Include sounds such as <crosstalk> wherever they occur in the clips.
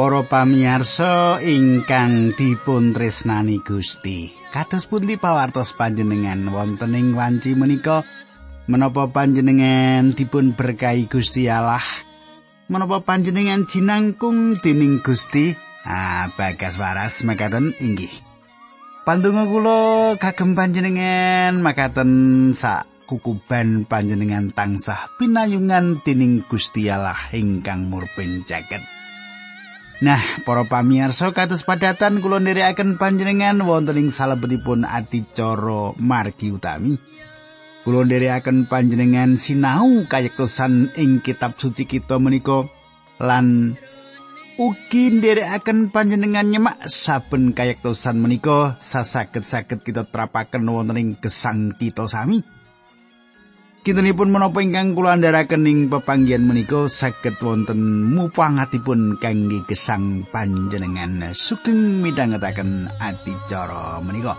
Para pamirsa ingkang dipun tresnani Gusti, kados pundi pawartos panjenengan wonten ing wanci menika? Menapa panjenengan dipun berkahi Gusti Allah? Menapa panjenengan jinangkung dening Gusti? Ah, bagas waras makaten inggih. Pandonga kula kagem panjenengan makaten sak kukuban panjenengan tansah pinayungan dening Gusti Allah ingkang murping jagat. Nah, para pamirsa kados padatan kula nderekaken panjenengan wonten ing salebetipun adicara margi utami. Kula nderekaken panjenengan sinau kayektosan ing kitab suci kita menika lan ugi nderekaken panjenengan nyemak saben kayektosan menika sasaget-saget kita terapaken wonten ing gesang kita sami. Kintenipun menapa ingkang kula andharaken ing pepanggihan menika saged wonten mupangatipun kangge gesang panjenengan sugeng midhangetaken adicara menika.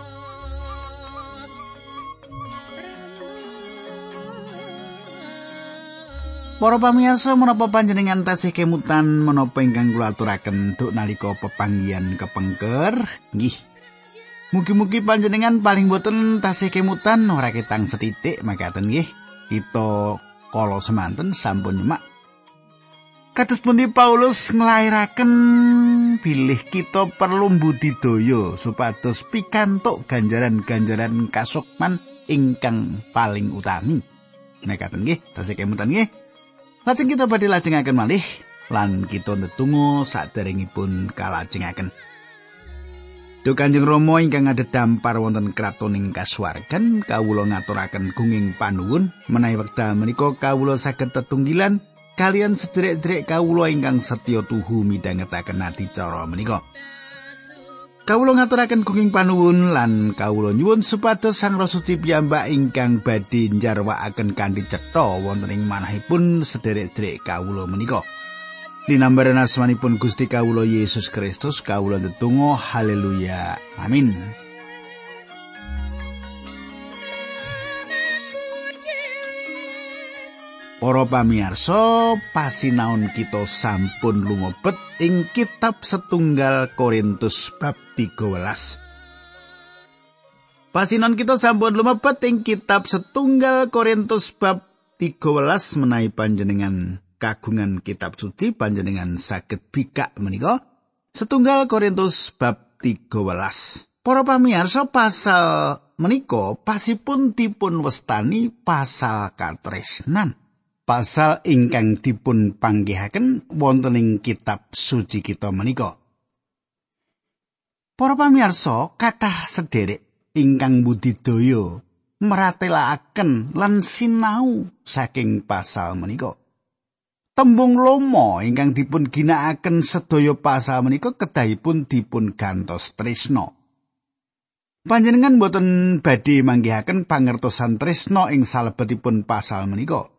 Para pamirsa menapa panjenengan tasih kemutan menapa ingkang kula aturaken duk nalika pepanggihan kepengker? Nggih. Mugi-mugi panjenengan paling boten tasih kemutan ora ketang setitik makaten nggih kita kala semanten sampun nyemak Kados pundi Paulus nglairaken bilih kita perlu budidaya supados pikantuk ganjaran-ganjaran kasukman ingkang paling utami. Nekaten nggih, tasih kemutan nggih. Lajeng kita badhe lajengaken malih lan kita ndedonga saderengipun kalajengaken. Duh Kanjeng Rama ingkang ada dampar wonten kraton ing kasuwargan kawula ngaturaken gunging panuwun menawi wekdal menika kawula saged tetunggilan kalian sederek-sederek kawula ingkang setya tuhu midhangetaken adicara menika. Kawula ngaturaken gunging panuwun lan kawula nyuwun supados Sang Rasa Suci piyambak ingkang badhe njarwakaken kanthi cetha wonten ing manahipun sederek-sederek kawula menika. Dinambaran asmanipun Gusti Kawulo Yesus Kristus kawula ndedonga haleluya. Amin. Para pamirsa pasinaon kita sampun lumebet ing kitab setunggal Korintus bab 13 Pasinon kita sampun lumebet ing kitab setunggal Korintus bab 13 menawi panjenengan kagungan kitab suci panjenengan saged bikak menika setunggal Korintus bab 13 Para pamirsa pasal menika pasipun dipun westani pasal katresnan. Pasal ingkang dipun panggihaken wonten ing kitab suci kita menika. Para pamirsa kathah sederek ingkang budidaya meratelaken lan sinau saking pasal menika Tembung lomo ingkang dipun ginakaken sedaya pasal menika kedahipun dipun gantos tresno. Panjenengan boten badhe manggihaken pangertosan tresno ing salebetipun pasal menika.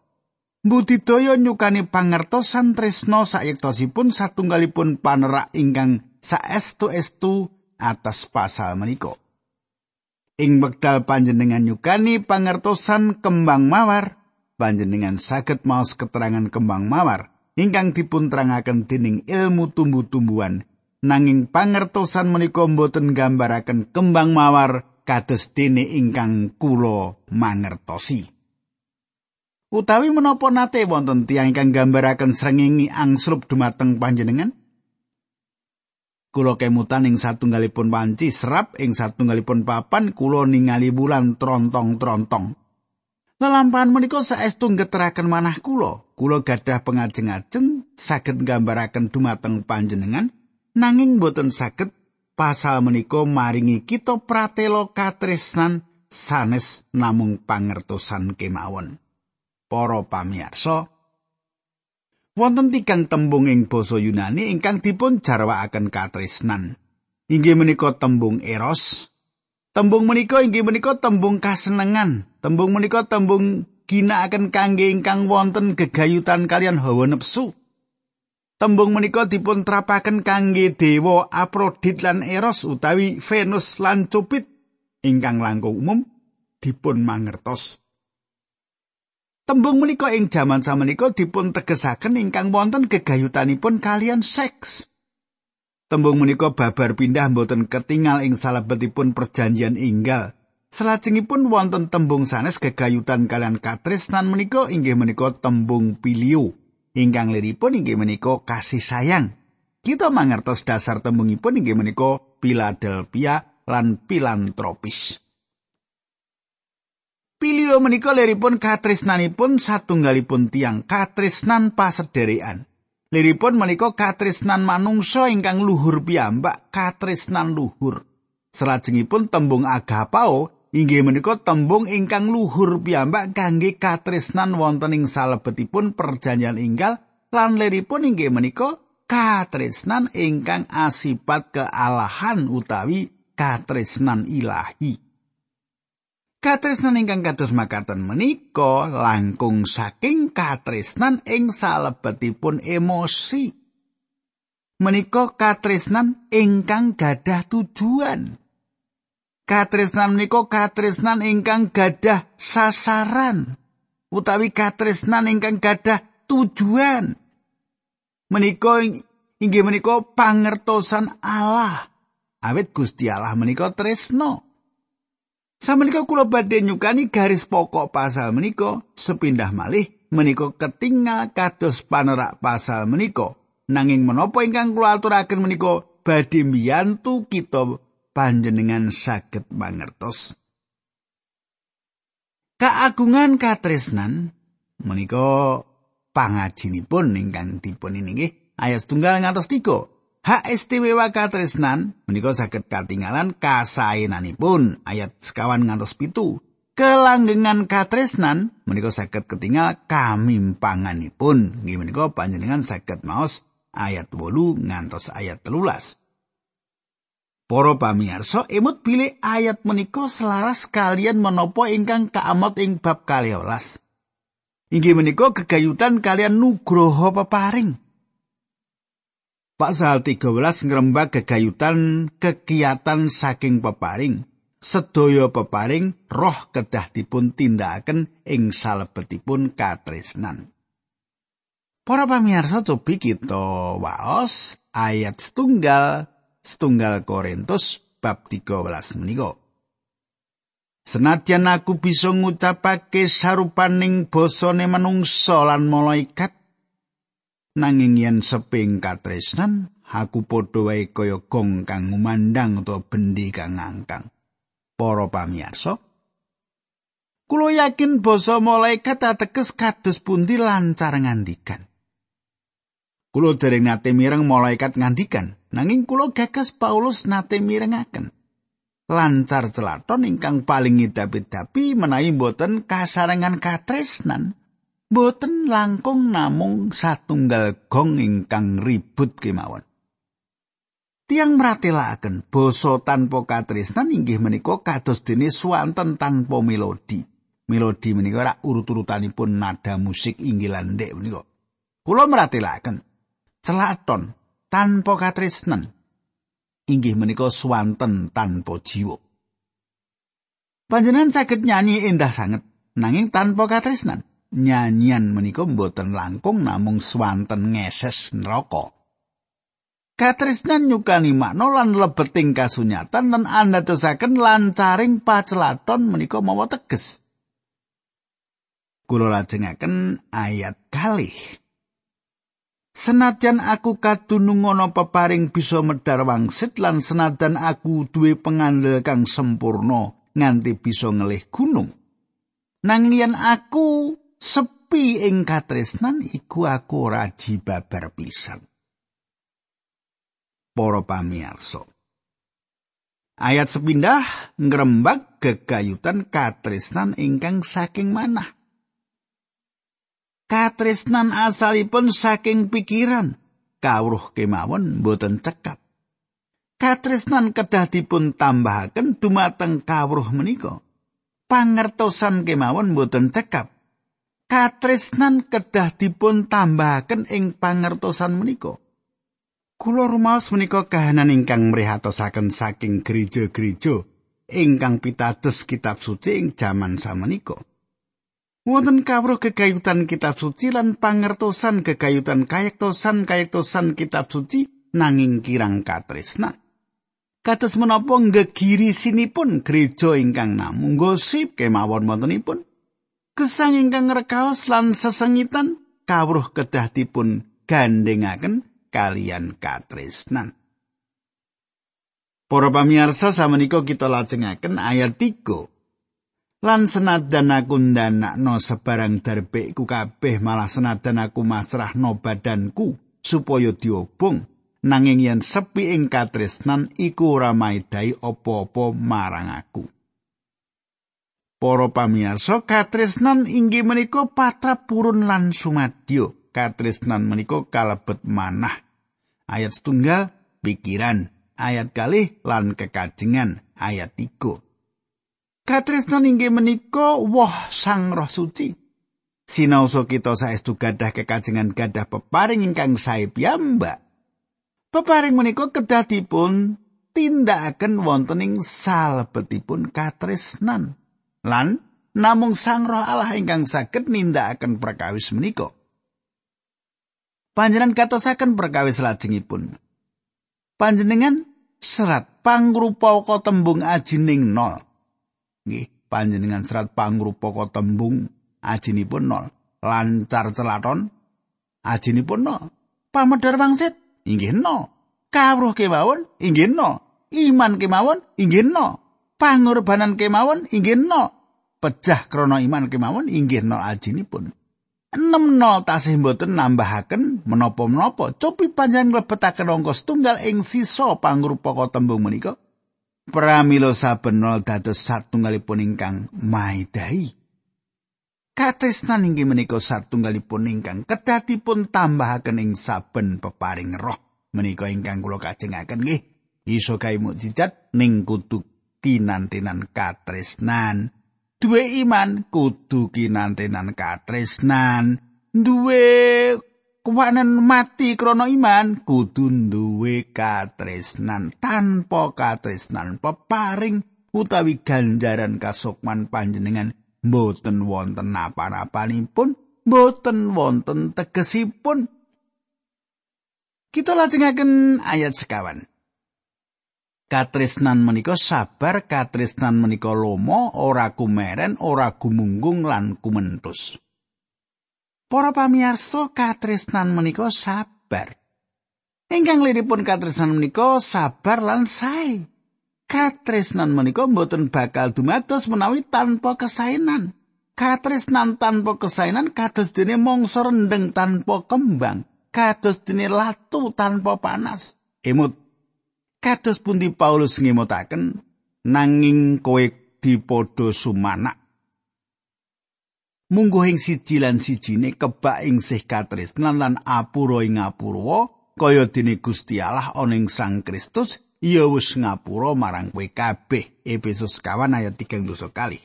Budidaya nyukani pangertosan tresno sayektosipun satunggalipun panerak ingkang saestu-estu atas pasal menika. Ing wekdal panjenengan nyukani pangertosan kembang mawar, panjenengan saged maos keterangan kembang mawar ingkang dipunterangaken dening ilmu tumbuh-tumbuhan nanging pangertosan menika boten gambaraken kembang mawar kados dene ingkang kula mangertosi. Utawi menapa nate wonten tiyang ingkang gambaraken srengenge angslup dumateng panjenengan? Kulo kemutan ing satunggalipun wanci serap ing satunggalipun papan kulo ningali bulan trontong-trontong. Lelampahan menika saestu ngeteraken manah kula. Kula gadah pengajeng-ajeng saged nggambaraken dumateng panjenengan nanging boten saged pasal menika maringi kita pratelo katresnan sanes namung pangertosan kemawon. Para pamirsa, wonten tigang tembung ing basa Yunani ingkang dipun jarwakaken katresnan. Inggih menika tembung eros, Tembung menika inggih menika tembung kasenengan. Tembung menika tembung ginakaken kangge ingkang wonten gegayutan kalian hawa nepsu. Tembung menika dipun trapaken kangge dewa Aprodit lan Eros utawi Venus lan Cupid ingkang langkung umum dipun mangertos. Tembung menika ing jaman samenika dipun tegesaken ingkang wonten gegayutanipun kalian seks. Tembung menika babar pindah mboten ketingal ing salebetipun perjanjian inggal. Salajengipun wonten tembung sanes gegayutan kalian katresnan menika inggih menika tembung pilio. Ingkang liripun inggih menika kasih sayang. Kita mangertos dasar tembungipun inggih menika Philadelphia lan filantropis. Pilio menika liripun katresnanipun satunggalipun tiang katresnan pasederekan. Liripun menika katresnan manungsa ingkang luhur piyambak katresnan luhur. Salajengipun tembung agapao inggih menika tembung ingkang luhur piyambak kangge katresnan wonten ing salebetipun perjanjian inggal lan liripun inggih menika katresnan ingkang asipat kealahan utawi katresnan ilahi. Katresnan ingkang kados makaten menika langkung saking katresnan ing salebetipun emosi. Menika katresnan ingkang gadah tujuan. Katresnan menika katresnan ingkang gadah sasaran utawi katresnan ingkang gadah tujuan. Menika inggih menika pangertosan Allah. Awit Gusti Allah menika tresno. Samenika kula badhe nyukani garis pokok pasal menika sepindah malih menika ketinggal kados panerak pasal menika. Nanging menapa ingkang kula aturaken menika badhe mbiyantu kita panjenengan saged mangertos. Kaagungan katresnan menika pangajinipun ingkang dipun inggih ayat tunggal ngantos tiga. Hak istimewa katresnan menika saged katinggalan kasaenanipun ayat sekawan ngantos pitu. Kelanggengan katresnan menika saged ketinggal kamimpanganipun. Nggih menika panjenengan saged maos ayat 8 ngantos ayat telulas. Para pamirsa, emut pilih ayat menika selaras kalian menopo ingkang kaamot ing bab 12. Inggih menika kegayutan kalian nugroho peparing. Pasal 13 ngrembak kegayutan kegiatan saking peparing. Sedaya peparing roh kedah dipun tindakaken ing salebetipun katresnan. Para pamirsa cobi kita waos ayat setunggal setunggal Korintus bab 13 menika. Senadyan aku bisa ngucapake sarupaning basane manungsa lan malaikat nanging yen seping katresnan aku padha wae kaya gong kang ngumandang utawa bendi kang ngangkang. Para pamirsa kula yakin basa malaikat ateges kados pundi lancar ngandikan. Kula dereng nate mireng malaikat ngandikan nanging kula gagas Paulus nate mirengaken. Lancar celaton ingkang paling ngidapi-dapi menawi boten kasarengan katresnan boten langkung namung satunggal gong ingkang ribut kemawon. Tiang meratelaken basa tanpa katresnan inggih menika kados dene swanten tanpa melodi. Melodi menika ora urut-urutanipun nada musik inggilan ndek menika. Kula meratelaken celaton tanpa katresnan inggih menika swanten tanpa jiwa. Panjenengan saged nyanyi endah sanget nanging tanpa katresnan. Nyanyian menika mboten langkung namung swanten ngeses neraka. Katresnan nyukani makna lan lebeting kasunyatan lan andadosaken lancaring pacelaton menika mawa teges. Kula lajengaken ayat kalih. Senajan aku kadunung ana peparing bisa medar wangsit lan senajan aku duwe pengandel kang sempurna nganti bisa ngelih gunung. Nanging yen aku sepi ing katresnan iku aku ora jibabar pisan. Para pamirsa. Ayat sepindah ngrembak gegayutan katresnan ingkang saking manah. Katresnan asalipun saking pikiran, kawruh kemawon boten cekap. Katresnan kedah dipun tambahaken dumateng kawruh menika. Pangertosan kemawon boten cekap. Katresnan kedah dipun tambahaken ing pangertosan menika. Kula rumaos menika kahanan ingkang mrihatosaken saking gereja-gereja ingkang pitados kitab suci ing jaman samenika. Wonten kawruh kegayutan kitab suci lan pangertosan kegayutan kayektosan kayektosan kitab suci nanging kirang katresnan. Kados menapa gegirisinipun gereja ingkang namung gosip kemawon wontenipun. Gesang ingkang rekaos lan sesengitan kawruh kedah dipun gandhengaken kalian katresnan. Para pamirsa samenika kita lajengaken ayat 3. Lan senadan aku ndanakno sebarang darbekku kabeh malah senadan aku masrahno badanku supaya diobong nanging yen sepi ing katresnan iku ora maidai apa-apa marang aku. Para pamirsa katresnan inggih menika patrap purun lan sumadyo. Katresnan menika kalebet manah. Ayat setunggal pikiran ayat kalih lan kekajengan ayat 3. Katresnan inggih menika woh sang roh suci. Sinaosa kita saestu gadah kekajengan gadah peparing ingkang sae piyambak. Peparing menika kedah dipun tindakaken wonten ing salebetipun katresnan. Lan namung sang roh Allah ingkang saged nindakaken perkawis menika. Panjenengan katosaken perkawis lajengipun. panjenengan serat pangrupaka tembung ajining nol. Nggih, panjenengan serat pangrupaka tembung ajinipun nol. Lancar celaton ajinipun nol. Pamedar wangsit inggih nol. Kawruh kemawon inggih nol. Iman kemawon inggih nol. Pangorbanan kemawon inggih nol. Pejah krana iman kemawon inggih nol ajinipun. enem nol tasih mboten nambahaken menapa-menapa copi panjang lebetaken angka setunggal ing sisa pangrupaka tembung menika pramila saben nol dados satunggalipun ingkang maidai katresnan inggih menika satunggalipun ingkang kedatipun tambahaken ing saben peparing roh menika ingkang kula kajengaken nggih iso kae mukjizat ning kudu kinantenan katresnan. Duwe iman kudu kinantenan katresnan. Duwe kuwanen mati krana iman kudu duwe katresnan tanpa katresnan peparing utawi ganjaran kasukman panjenengan. Mboten wonten napa-napanipun mboten wonten tegesipun. Kita lajengaken ayat sekawan Katresnan menika sabar, katresnan menika lomo, ora kumeren, ora gumunggung lan kumentus. Para pamirsa, katresnan menika sabar. Ingkang liripun katresnan menika sabar lan sae. Katresnan menika mboten bakal dumados menawi tanpa kesainan. Katresnan tanpa kesainan kados dene mangsa rendeng tanpa kembang, kados dene latu tanpa panas. Emut kados pundi Paulus ngemutaken nanging kowe dipodo sumanak? Munggo ing siji lan sijine kebak ing sih katresnan lan apura ing ngapura kaya dene Gusti Allah ana ing Sang Kristus iya wis ngapura marang kowe kabeh. Efesus kawan ayat 3 dosa kali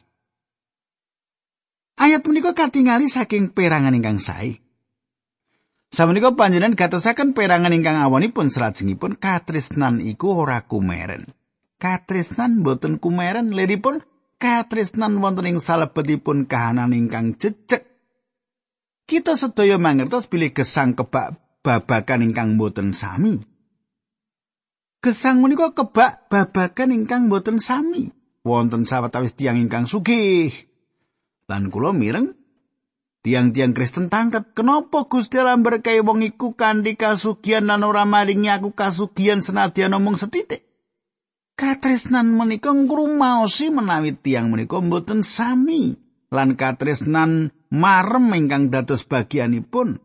Ayat menika katingali saking perangan ingkang sae Samenika panjenengan gatosaken perangan ingkang awonipun salajengipun katresnan iku ora kumeren. Katresnan boten kumeren liripun katresnan wonten ing salebetipun kahanan ingkang jejeg. Kita sedaya mangertos bilih gesang kebak babakan ingkang boten sami. Gesang menika kebak babakan ingkang boten sami. Wonten sawetawis tiyang ingkang sugih. Lan kula mireng Tiang-tiang Kristen tangket, kenapa Gusti Allah berkahi wong iku kanthi kasugian lan ora maringi aku kasugian senadyan omong setitik? Katresnan menika ngrumaosi menawi tiang menika mboten sami lan katresnan marem ingkang dados bagianipun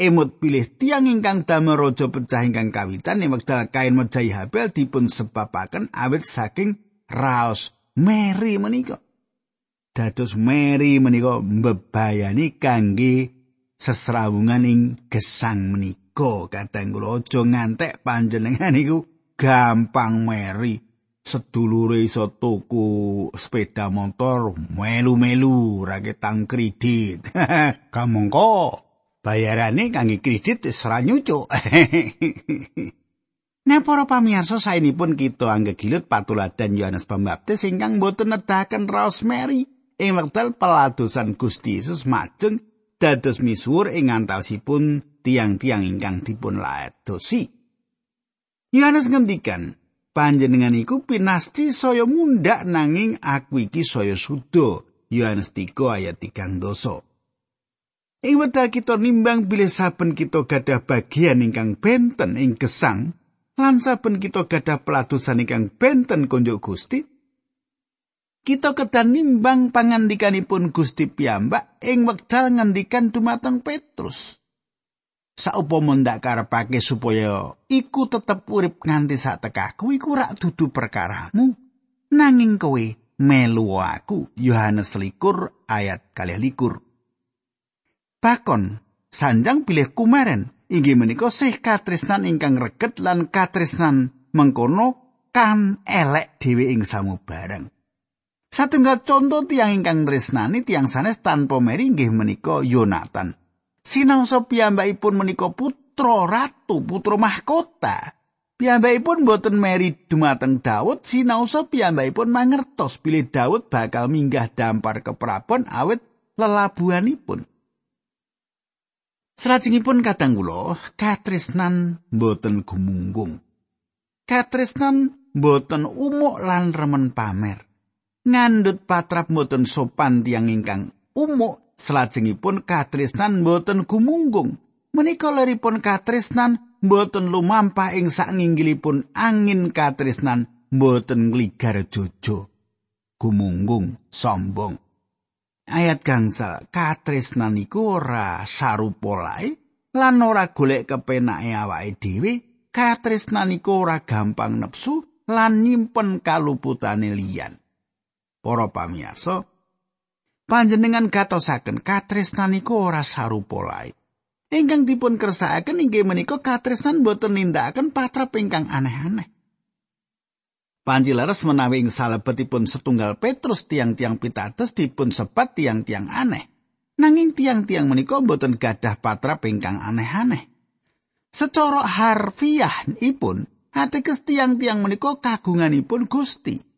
emut pilih tiang ingkang damel raja pecah ingkang kawitan ing wekdal kain mejahi Habel dipun sebabaken awit saking raos Mary menika. Dados Mary menika mbebayani kangge sesrawungan ing gesang menika. Kadang kula aja ngantek panjenengan iku gampang Mary sedulure iso tuku sepeda motor melu-melu ra ketang kredit. <laughs> Kamangka bayarane kangge kredit wis ora nyucuk. <laughs> Nah para pamirsa saenipun kita anggegilut patuladan Yohanes Pembaptis ingkang boten nedahaken raos Mary ing wekdal peladosan Gusti Yesus majeng dados misuwur ing antawisipun tiang-tiang ingkang dipun laedosi. Yohanes ngendikan, panjenengan iku pinasti saya mundak nanging aku iki saya sudo. Yohanes 3 ayat 3 doso. Ing wedal kita nimbang bilih saben kita gadah bagian ingkang benten ing gesang, lan saben kita gadah pelatusan ingkang benten konjuk Gusti, kita kedan nimbang pangandikanipun Gusti piyambak ing wekdal ngendikan dumateng Petrus. Saupama ndak karepake supaya iku tetep urip nganti sak tekaku iku rak dudu perkaramu, nanging kowe melu aku Yohanes likur ayat kali likur. Bakon sanjang pilih kumaren inggih menika sih katresnan ingkang reget lan katresnan mengkono kan elek dhewe ing samu bareng. Satunggal conto tiang ingkang tresnani tiang sanes tanpa meri inggih menika Yonatan. Sinaosa piyambakipun menika putra ratu, putra mahkota. Piyambakipun boten meri dumateng Daud, sinaosa piyambakipun mangertos bilih Daud bakal minggah dampar ke prabon awit lelabuhanipun. Salajengipun kadang kula katresnan boten gumunggung. Katresnan boten umuk lan remen pamer. Ngandut patrap boten sopan tiang ingkang umuk selajengipun katresnan boten gumunggung. Menika leripun katresnan boten lumampah ing sanginggilipun angin katresnan boten ngligar jojo. Gumunggung sombong. Ayat gangsal katresnan iku ora sarupolae lan ora golek kepenake awake dhewe. Katresnan iku ora gampang nepsu lan nyimpen kaluputane liyan Para pamirsa, panjenengan gatosaken katresnan iku ora sarupa lae. Ingkang dipun kersakaken inggih menika katresnan boten nindakaken patrap ingkang aneh-aneh. Panjilares menawi ing salebetipun setunggal Petrus tiang-tiang pitados dipun sebat tiang-tiang aneh. Nanging tiang-tiang menika boten gadah patrap ingkang aneh-aneh. Secara harfiah ipun, ateges tiang-tiang menika kagunganipun Gusti.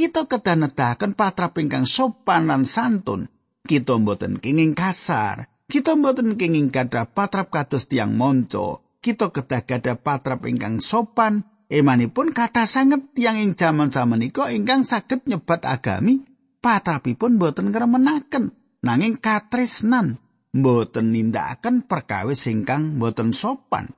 Kita kedanedaken patrap ingkang sopan lan santun. Kita mboten kenging kasar. Kita mboten kenging gadah patrap kados tiang monco. Kita kedah gadah patrap ingkang sopan. Emanipun kata sanget tiang ing jaman samenika ingkang saged nyebat agami. Patrapipun mboten ngremenaken. Nanging katresnan. Mboten nindakaken perkawis ingkang mboten sopan.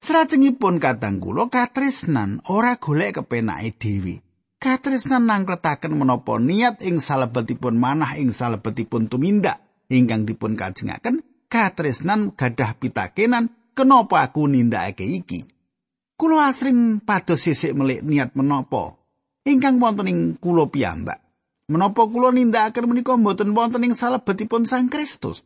Serajengipun kadang kula katresnan ora golek kepenake dhewe. Katresnan nangkretaken menapa niat ing salebetipun manah ing salebetipun tumindak ingkang dipun kajengaken katresnan gadah pitakenan kenapa aku nindakake iki kula asring pados sisik melik niat menapa ingkang wonten ing kula piyambak menapa kula nindakaken menika mboten wonten ing salebetipun Sang Kristus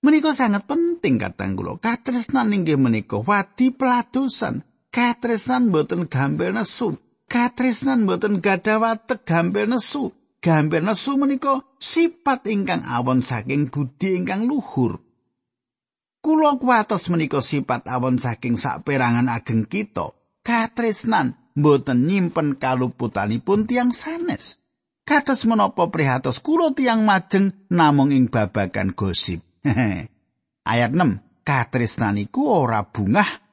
Menika sangat penting katang kula. Katresnan inggih menika wadi peladosan. Katresnan boten gampil nesu. Katresnan boten gadah watek gampil nesu. Gampil nesu menika sifat ingkang awon saking budi ingkang luhur. Kula kuwatos menika sifat awon saking saperangan ageng kita. Katresnan boten nyimpen kaluputanipun tiang sanes. Kados menapa prihatos kula tiang majeng namung ing babagan gosip. <laughs> Ayat 6. Katresnan iku ora bungah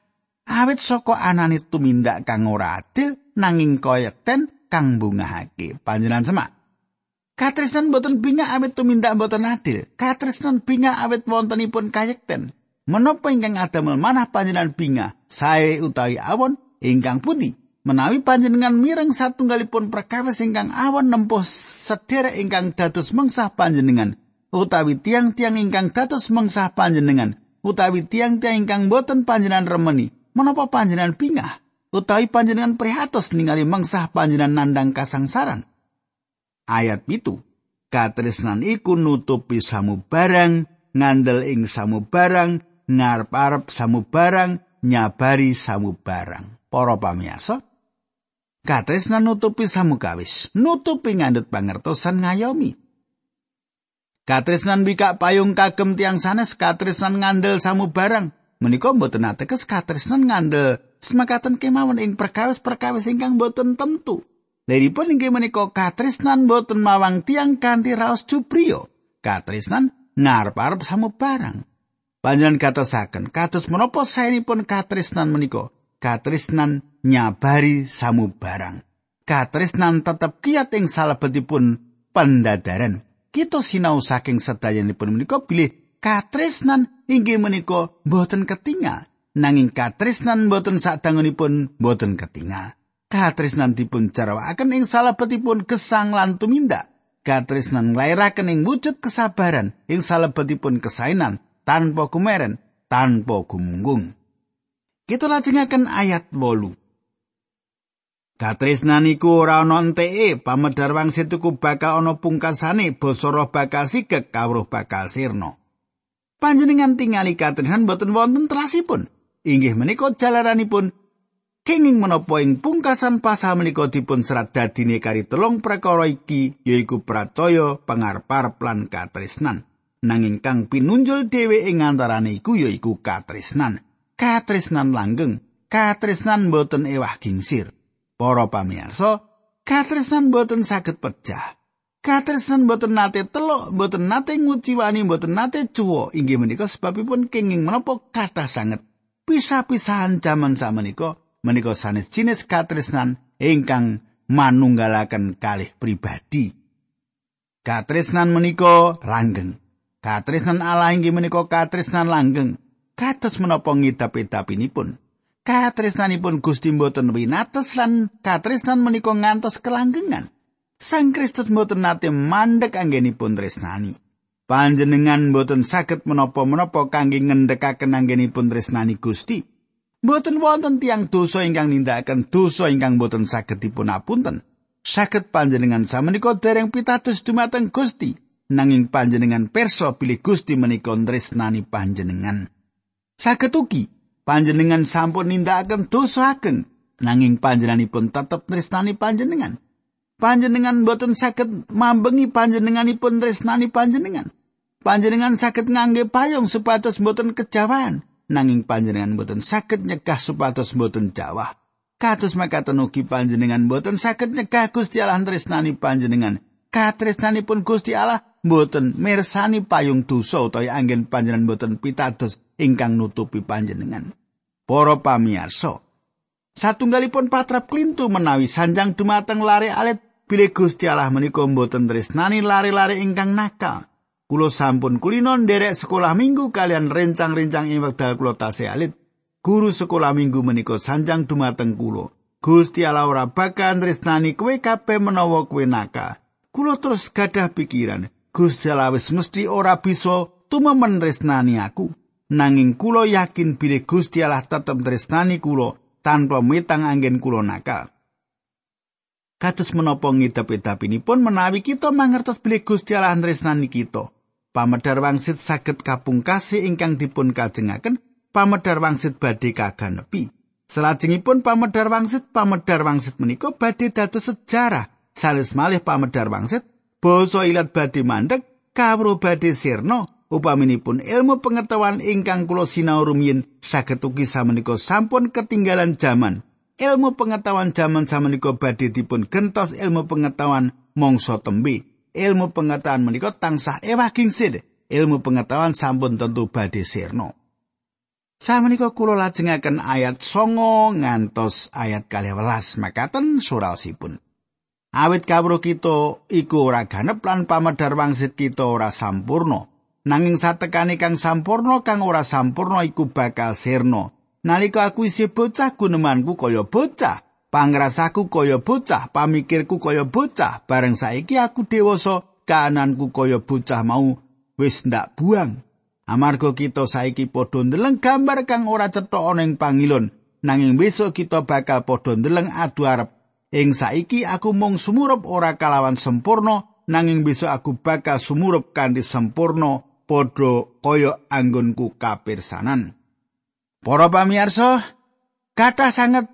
awit saka anane tumindak kang ora adil nanging koyekten kang bungahake panjenengan semak Katresnan boten bingah awet tumindak boten adil. Katresnan bingah awet wontenipun kayekten. Menapa ingkang adamel manah panjenengan bingah? Sae utawi awon ingkang putih. Menawi panjenengan mireng satunggalipun perkawis ingkang awon nempuh sederek ingkang dados mengsah panjenengan. Utawi tiang-tiang ingkang dados mengsah panjenengan. Utawi tiang-tiang ingkang boten panjenengan remeni. Menapa panjenengan bingah? utawi panjenengan prihatos ningali mengsah panjenengan nandang kasangsaran. Ayat pitu. Katresnan iku nutupi samu barang, ngandel ing samu barang, ngarep-arep samu barang, nyabari samu barang. Para pamiyasa, katresnan nutupi samu kawis, nutupi ngandut pangertosan ngayomi. Katresnan bikak payung kagem tiang sanes, katresnan ngandel samu barang, menika mboten ateges katresnan ngandel semakaten kemawon ing perkawis-perkawis ingkang boten tentu. Leripun inggih menika katresnan boten mawang tiang kanthi raos jubrio. Katresnan ngarep-arep samubarang. Panjenengan katasaken, kados menapa saenipun katresnan menika? Katresnan nyabari samubarang. Katresnan tetep kiyat ing salebetipun pendadaran. Kita sinau saking sedayanipun menika bilih katresnan inggih menika boten ketingal. Nanging katresnan boten sadangunipun boten ketingal. Katresnan dipun carwakaken ing salebetipun gesang lan tumindak. Katresnan nglairaken ing wujud kesabaran ing salebetipun kesainan tanpa kumeren, tanpa gumunggung. Kita lajengaken ayat 8. Katresnan iku ora ana enteke, pamedar wangsit iku bakal ana pungkasane, basa roh bakal sigek, kawruh bakal sirna. Panjenengan tingali katresnan boten wonten terasipun. Inggih menika jalaranipun kenging menapa ing pungkasan pasal menika dipun serat dadine kari telung perkara iki yaiku pracaya pangarep lan katresnan. nanging kang pinunjul dhewe ing antarane iku ya iku katresnan. Katresnan langgeng, katresnan boten ewah gingsir. Para pamirsa, katresnan boten saged pecah. Katresnan boten nate teluk, boten nate nguciwani, boten nate cuwo. Inggih menika sebabipun kenging menapa kathah sanget pisah-pisahan jaman samenika menika sanes jinis katresnan ingkang manunggalaken kalih pribadi. Katresnan menika langgeng. Katresnan Allah inggih menika katresnan langgeng. Kados menapa ngidap-idapinipun. Katresnanipun Gusti mboten winates lan katresnan menika ngantos kelanggengan. Sang Kristus mboten nate mandek anggenipun tresnani. Panjenengan mboten saged menapa-menapa kangge ngendhekaken anggenipun tresnani Gusti. Mboten wonten tiang dosa ingkang nindakaken dosa ingkang mboten saged dipunapunten. Saged panjenengan samenika dereng pitados dumateng Gusti. nanging panjenengan perso pilih Gusti menika tresnani panjenengan. Saged ugi panjenengan sampun nindakaken dosa ageng nanging panjenenganipun tetep tresnani panjenengan. Panjenengan boten saged mambengi panjenenganipun tresnani panjenengan. Panjenengan saged ngangge payung supados boten kejawan nanging panjenengan boten saged nyegah supados boten jawah. Kados makaten ugi panjenengan boten saged nyegah Gusti Allah tresnani panjenengan. Katresnanipun Gusti Allah mboten mirsani payung dosa utawa anggen panjenengan mboten pitados ingkang nutupi panjenengan. Para pamirsa, satunggalipun patrap klintu menawi sanjang dumateng lare alit bilih Gusti Allah menika mboten tresnani lare-lare ingkang nakal. Kulo sampun kulino nderek sekolah minggu kalian rencang-rencang ing wekdal kula tasih alit. Guru sekolah minggu menika sanjang dumateng kulo. Gusti Allah ora bakal tresnani kowe kabeh menawa kowe nakal. Kulo terus gadah pikiran, Gusti Allah wis mesti ora bisa tumemen tresnani aku. Nanging kula yakin bilih Gusti Allah tetep tresnani kula tanpa mitang anggen kula nakal. Kados menapa ngidap-idapinipun menawi kita mangertos bilih Gusti Allah tresnani kita. Pamedar wangsit saged kapungkasi ingkang dipun kajengaken, pamedar wangsit badhe kaganepi. Selajengipun pamedar wangsit, pamedar wangsit menika badhe dados sejarah. Sales malih pamedar wangsit basa ilat badhe mandek kawruh badhe sirna upaminipun ilmu pengetahuan ingkang kula sinau rumiyin saged ugi samenika sampun ketinggalan jaman ilmu pengetahuan jaman samenika badhe dipun gentos ilmu pengetahuan mangsa tembe ilmu pengetahuan menika tansah ewah gingsir ilmu pengetahuan sampun tentu badhe sirna Samenika kula lajengaken ayat 9 ngantos ayat 12 makaten surasipun. Awit kawruh kita iku ora ganep lan pamedar wangsit kita ora sampurno. Nanging satekane kang sampurno kang ora sampurno iku bakal sirna. Nalika aku isih bocah gunemanku kaya bocah, pangrasaku kaya bocah, pamikirku kaya bocah, bareng saiki aku dewasa, kananku kaya bocah mau wis ndak buang. Amarga kita saiki padha ndeleng gambar kang ora cetha ana ing pangilon, nanging besok kita bakal padha ndeleng adu arep Ing saiki aku mung sumurup ora kalawan sempurna nanging besok aku bakal sumurup kanthi sempurna padha kaya anggonku kapirsanan. Para pamirsa, kathah sanget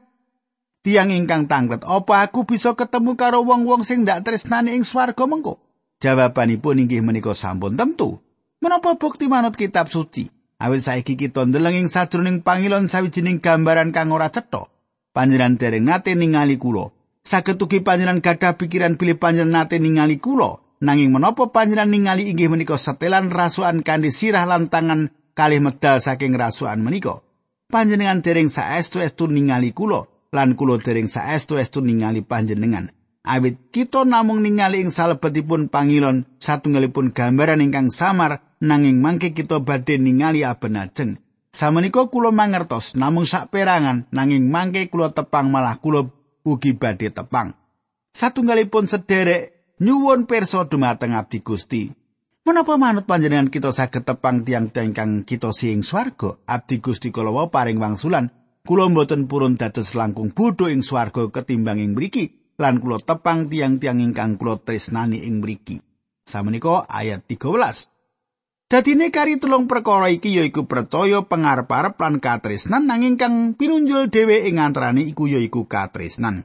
tiang ingkang tanglet, apa aku bisa ketemu karo wong-wong sing ndak tresnani ing swarga mengko? Jawabanipun inggih menika sampun tentu. Menapa bukti manut kitab suci? Awit saiki kita ndeleng ing sajroning pangilon sawijining gambaran kang ora cetha. Panjenengan dereng nate ningali kula. saged ugi panjenengan gadah pikiran pilih panjenengan nate ningali kula nanging menapa panjenengan ningali inggih menika setelan rasukan kanthi sirah lan tangan kalih medal saking rasukan menika. Panjenengan dereng saestu-estu ningali kula lan kula dereng saestu-estu ningali panjenengan. Awit kita namung ningali ing salebetipun pangilon satunggalipun gambaran ingkang samar nanging mangke kita badhe ningali abenajeng. Samenika kula mangertos namung sak perangan nanging mangke kula tepang malah kula ugi badhe tepang. Satunggalipun sederek nyuwun pirsa dumateng abdi Gusti. Menapa manut panjenengan kita saged tepang tiang-tiang kang kita sing swarga? Abdi Gusti kula paring wangsulan, kula mboten purun dados langkung bodho ing swarga ketimbang ing mriki lan kula tepang tiang-tiang ingkang kula tresnani ing mriki. Samenika ayat 13. Dadine kari tulung perkara iki yaiku percaya pangarep-arep lan katresnan nanging kang pinunjul dhewe ing antarané iku yaiku katresnan.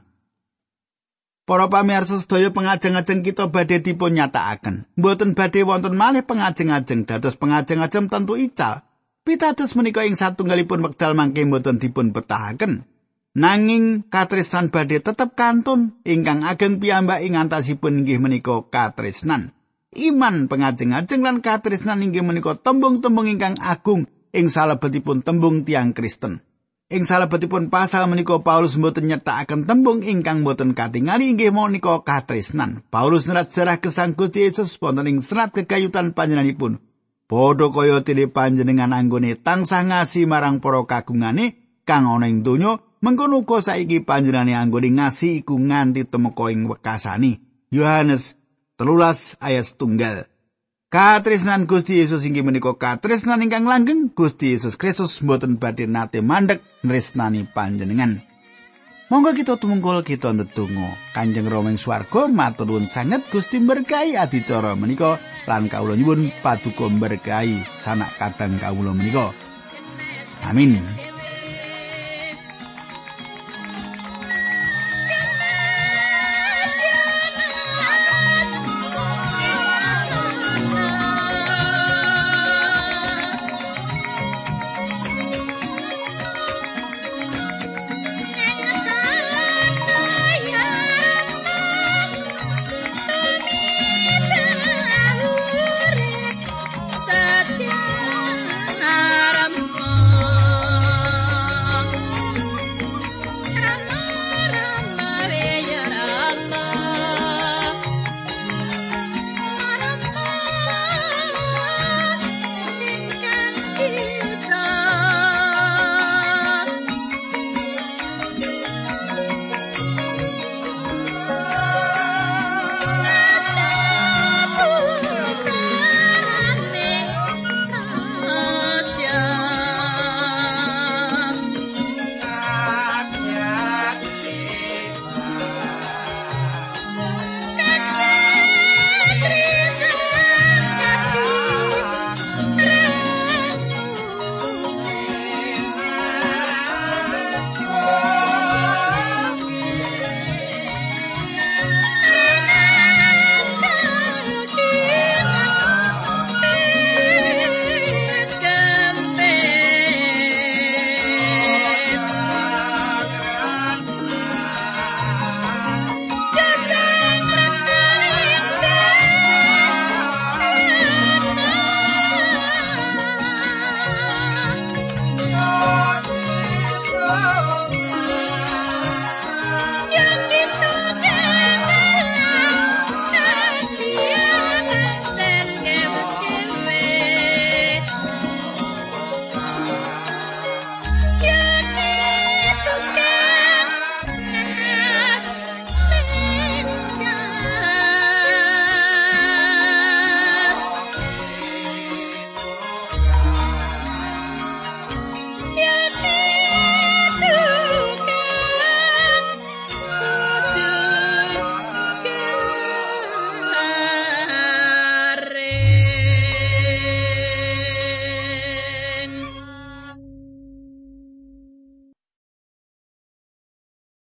Para pamirsa sedaya pengajeng-ajeng kita badhe dipun nyatakaken. Mboten badhe wonten malih pengajeng-ajeng dados pengajeng-ajeng tentu ical. Pitados menika ing satunggalipun wekdal mangke mboten dipun betahaken. Nanging katresnan badhe tetep kantun ingkang ageng piyambak ing antasipun inggih menika katresnan. iman pengajeng-ajeng lan katresnan inggih menika tembung-tembung ingkang agung ing salebetipun tembung tiang Kristen. Ing salebetipun pasal menika Paulus mboten nyetakaken tembung ingkang mboten katingali inggih menika katresnan. Paulus nerat sejarah gesang Gusti Yesus wonten ing serat kekayutan panjenenganipun. Padha kaya tile panjenengan anggone tansah ngasi marang para kagungane kang ana ing donya, mengkono uga saiki panjenengane anggone ngasi iku nganti temeka ing wekasani. Yohanes telulas ayat tunggal. Katresnan Gusti Yesus inggih menika katresnan ingkang langgeng Gusti Yesus Kristus mboten badhe nate mandek nresnani panjenengan. Monggo kita tumungkul kita ndedonga. Kanjeng Rama ing swarga matur nuwun sanget Gusti berkahi adicara menika lan kawula nyuwun paduka berkahi sanak kadang kawula menika. Amin.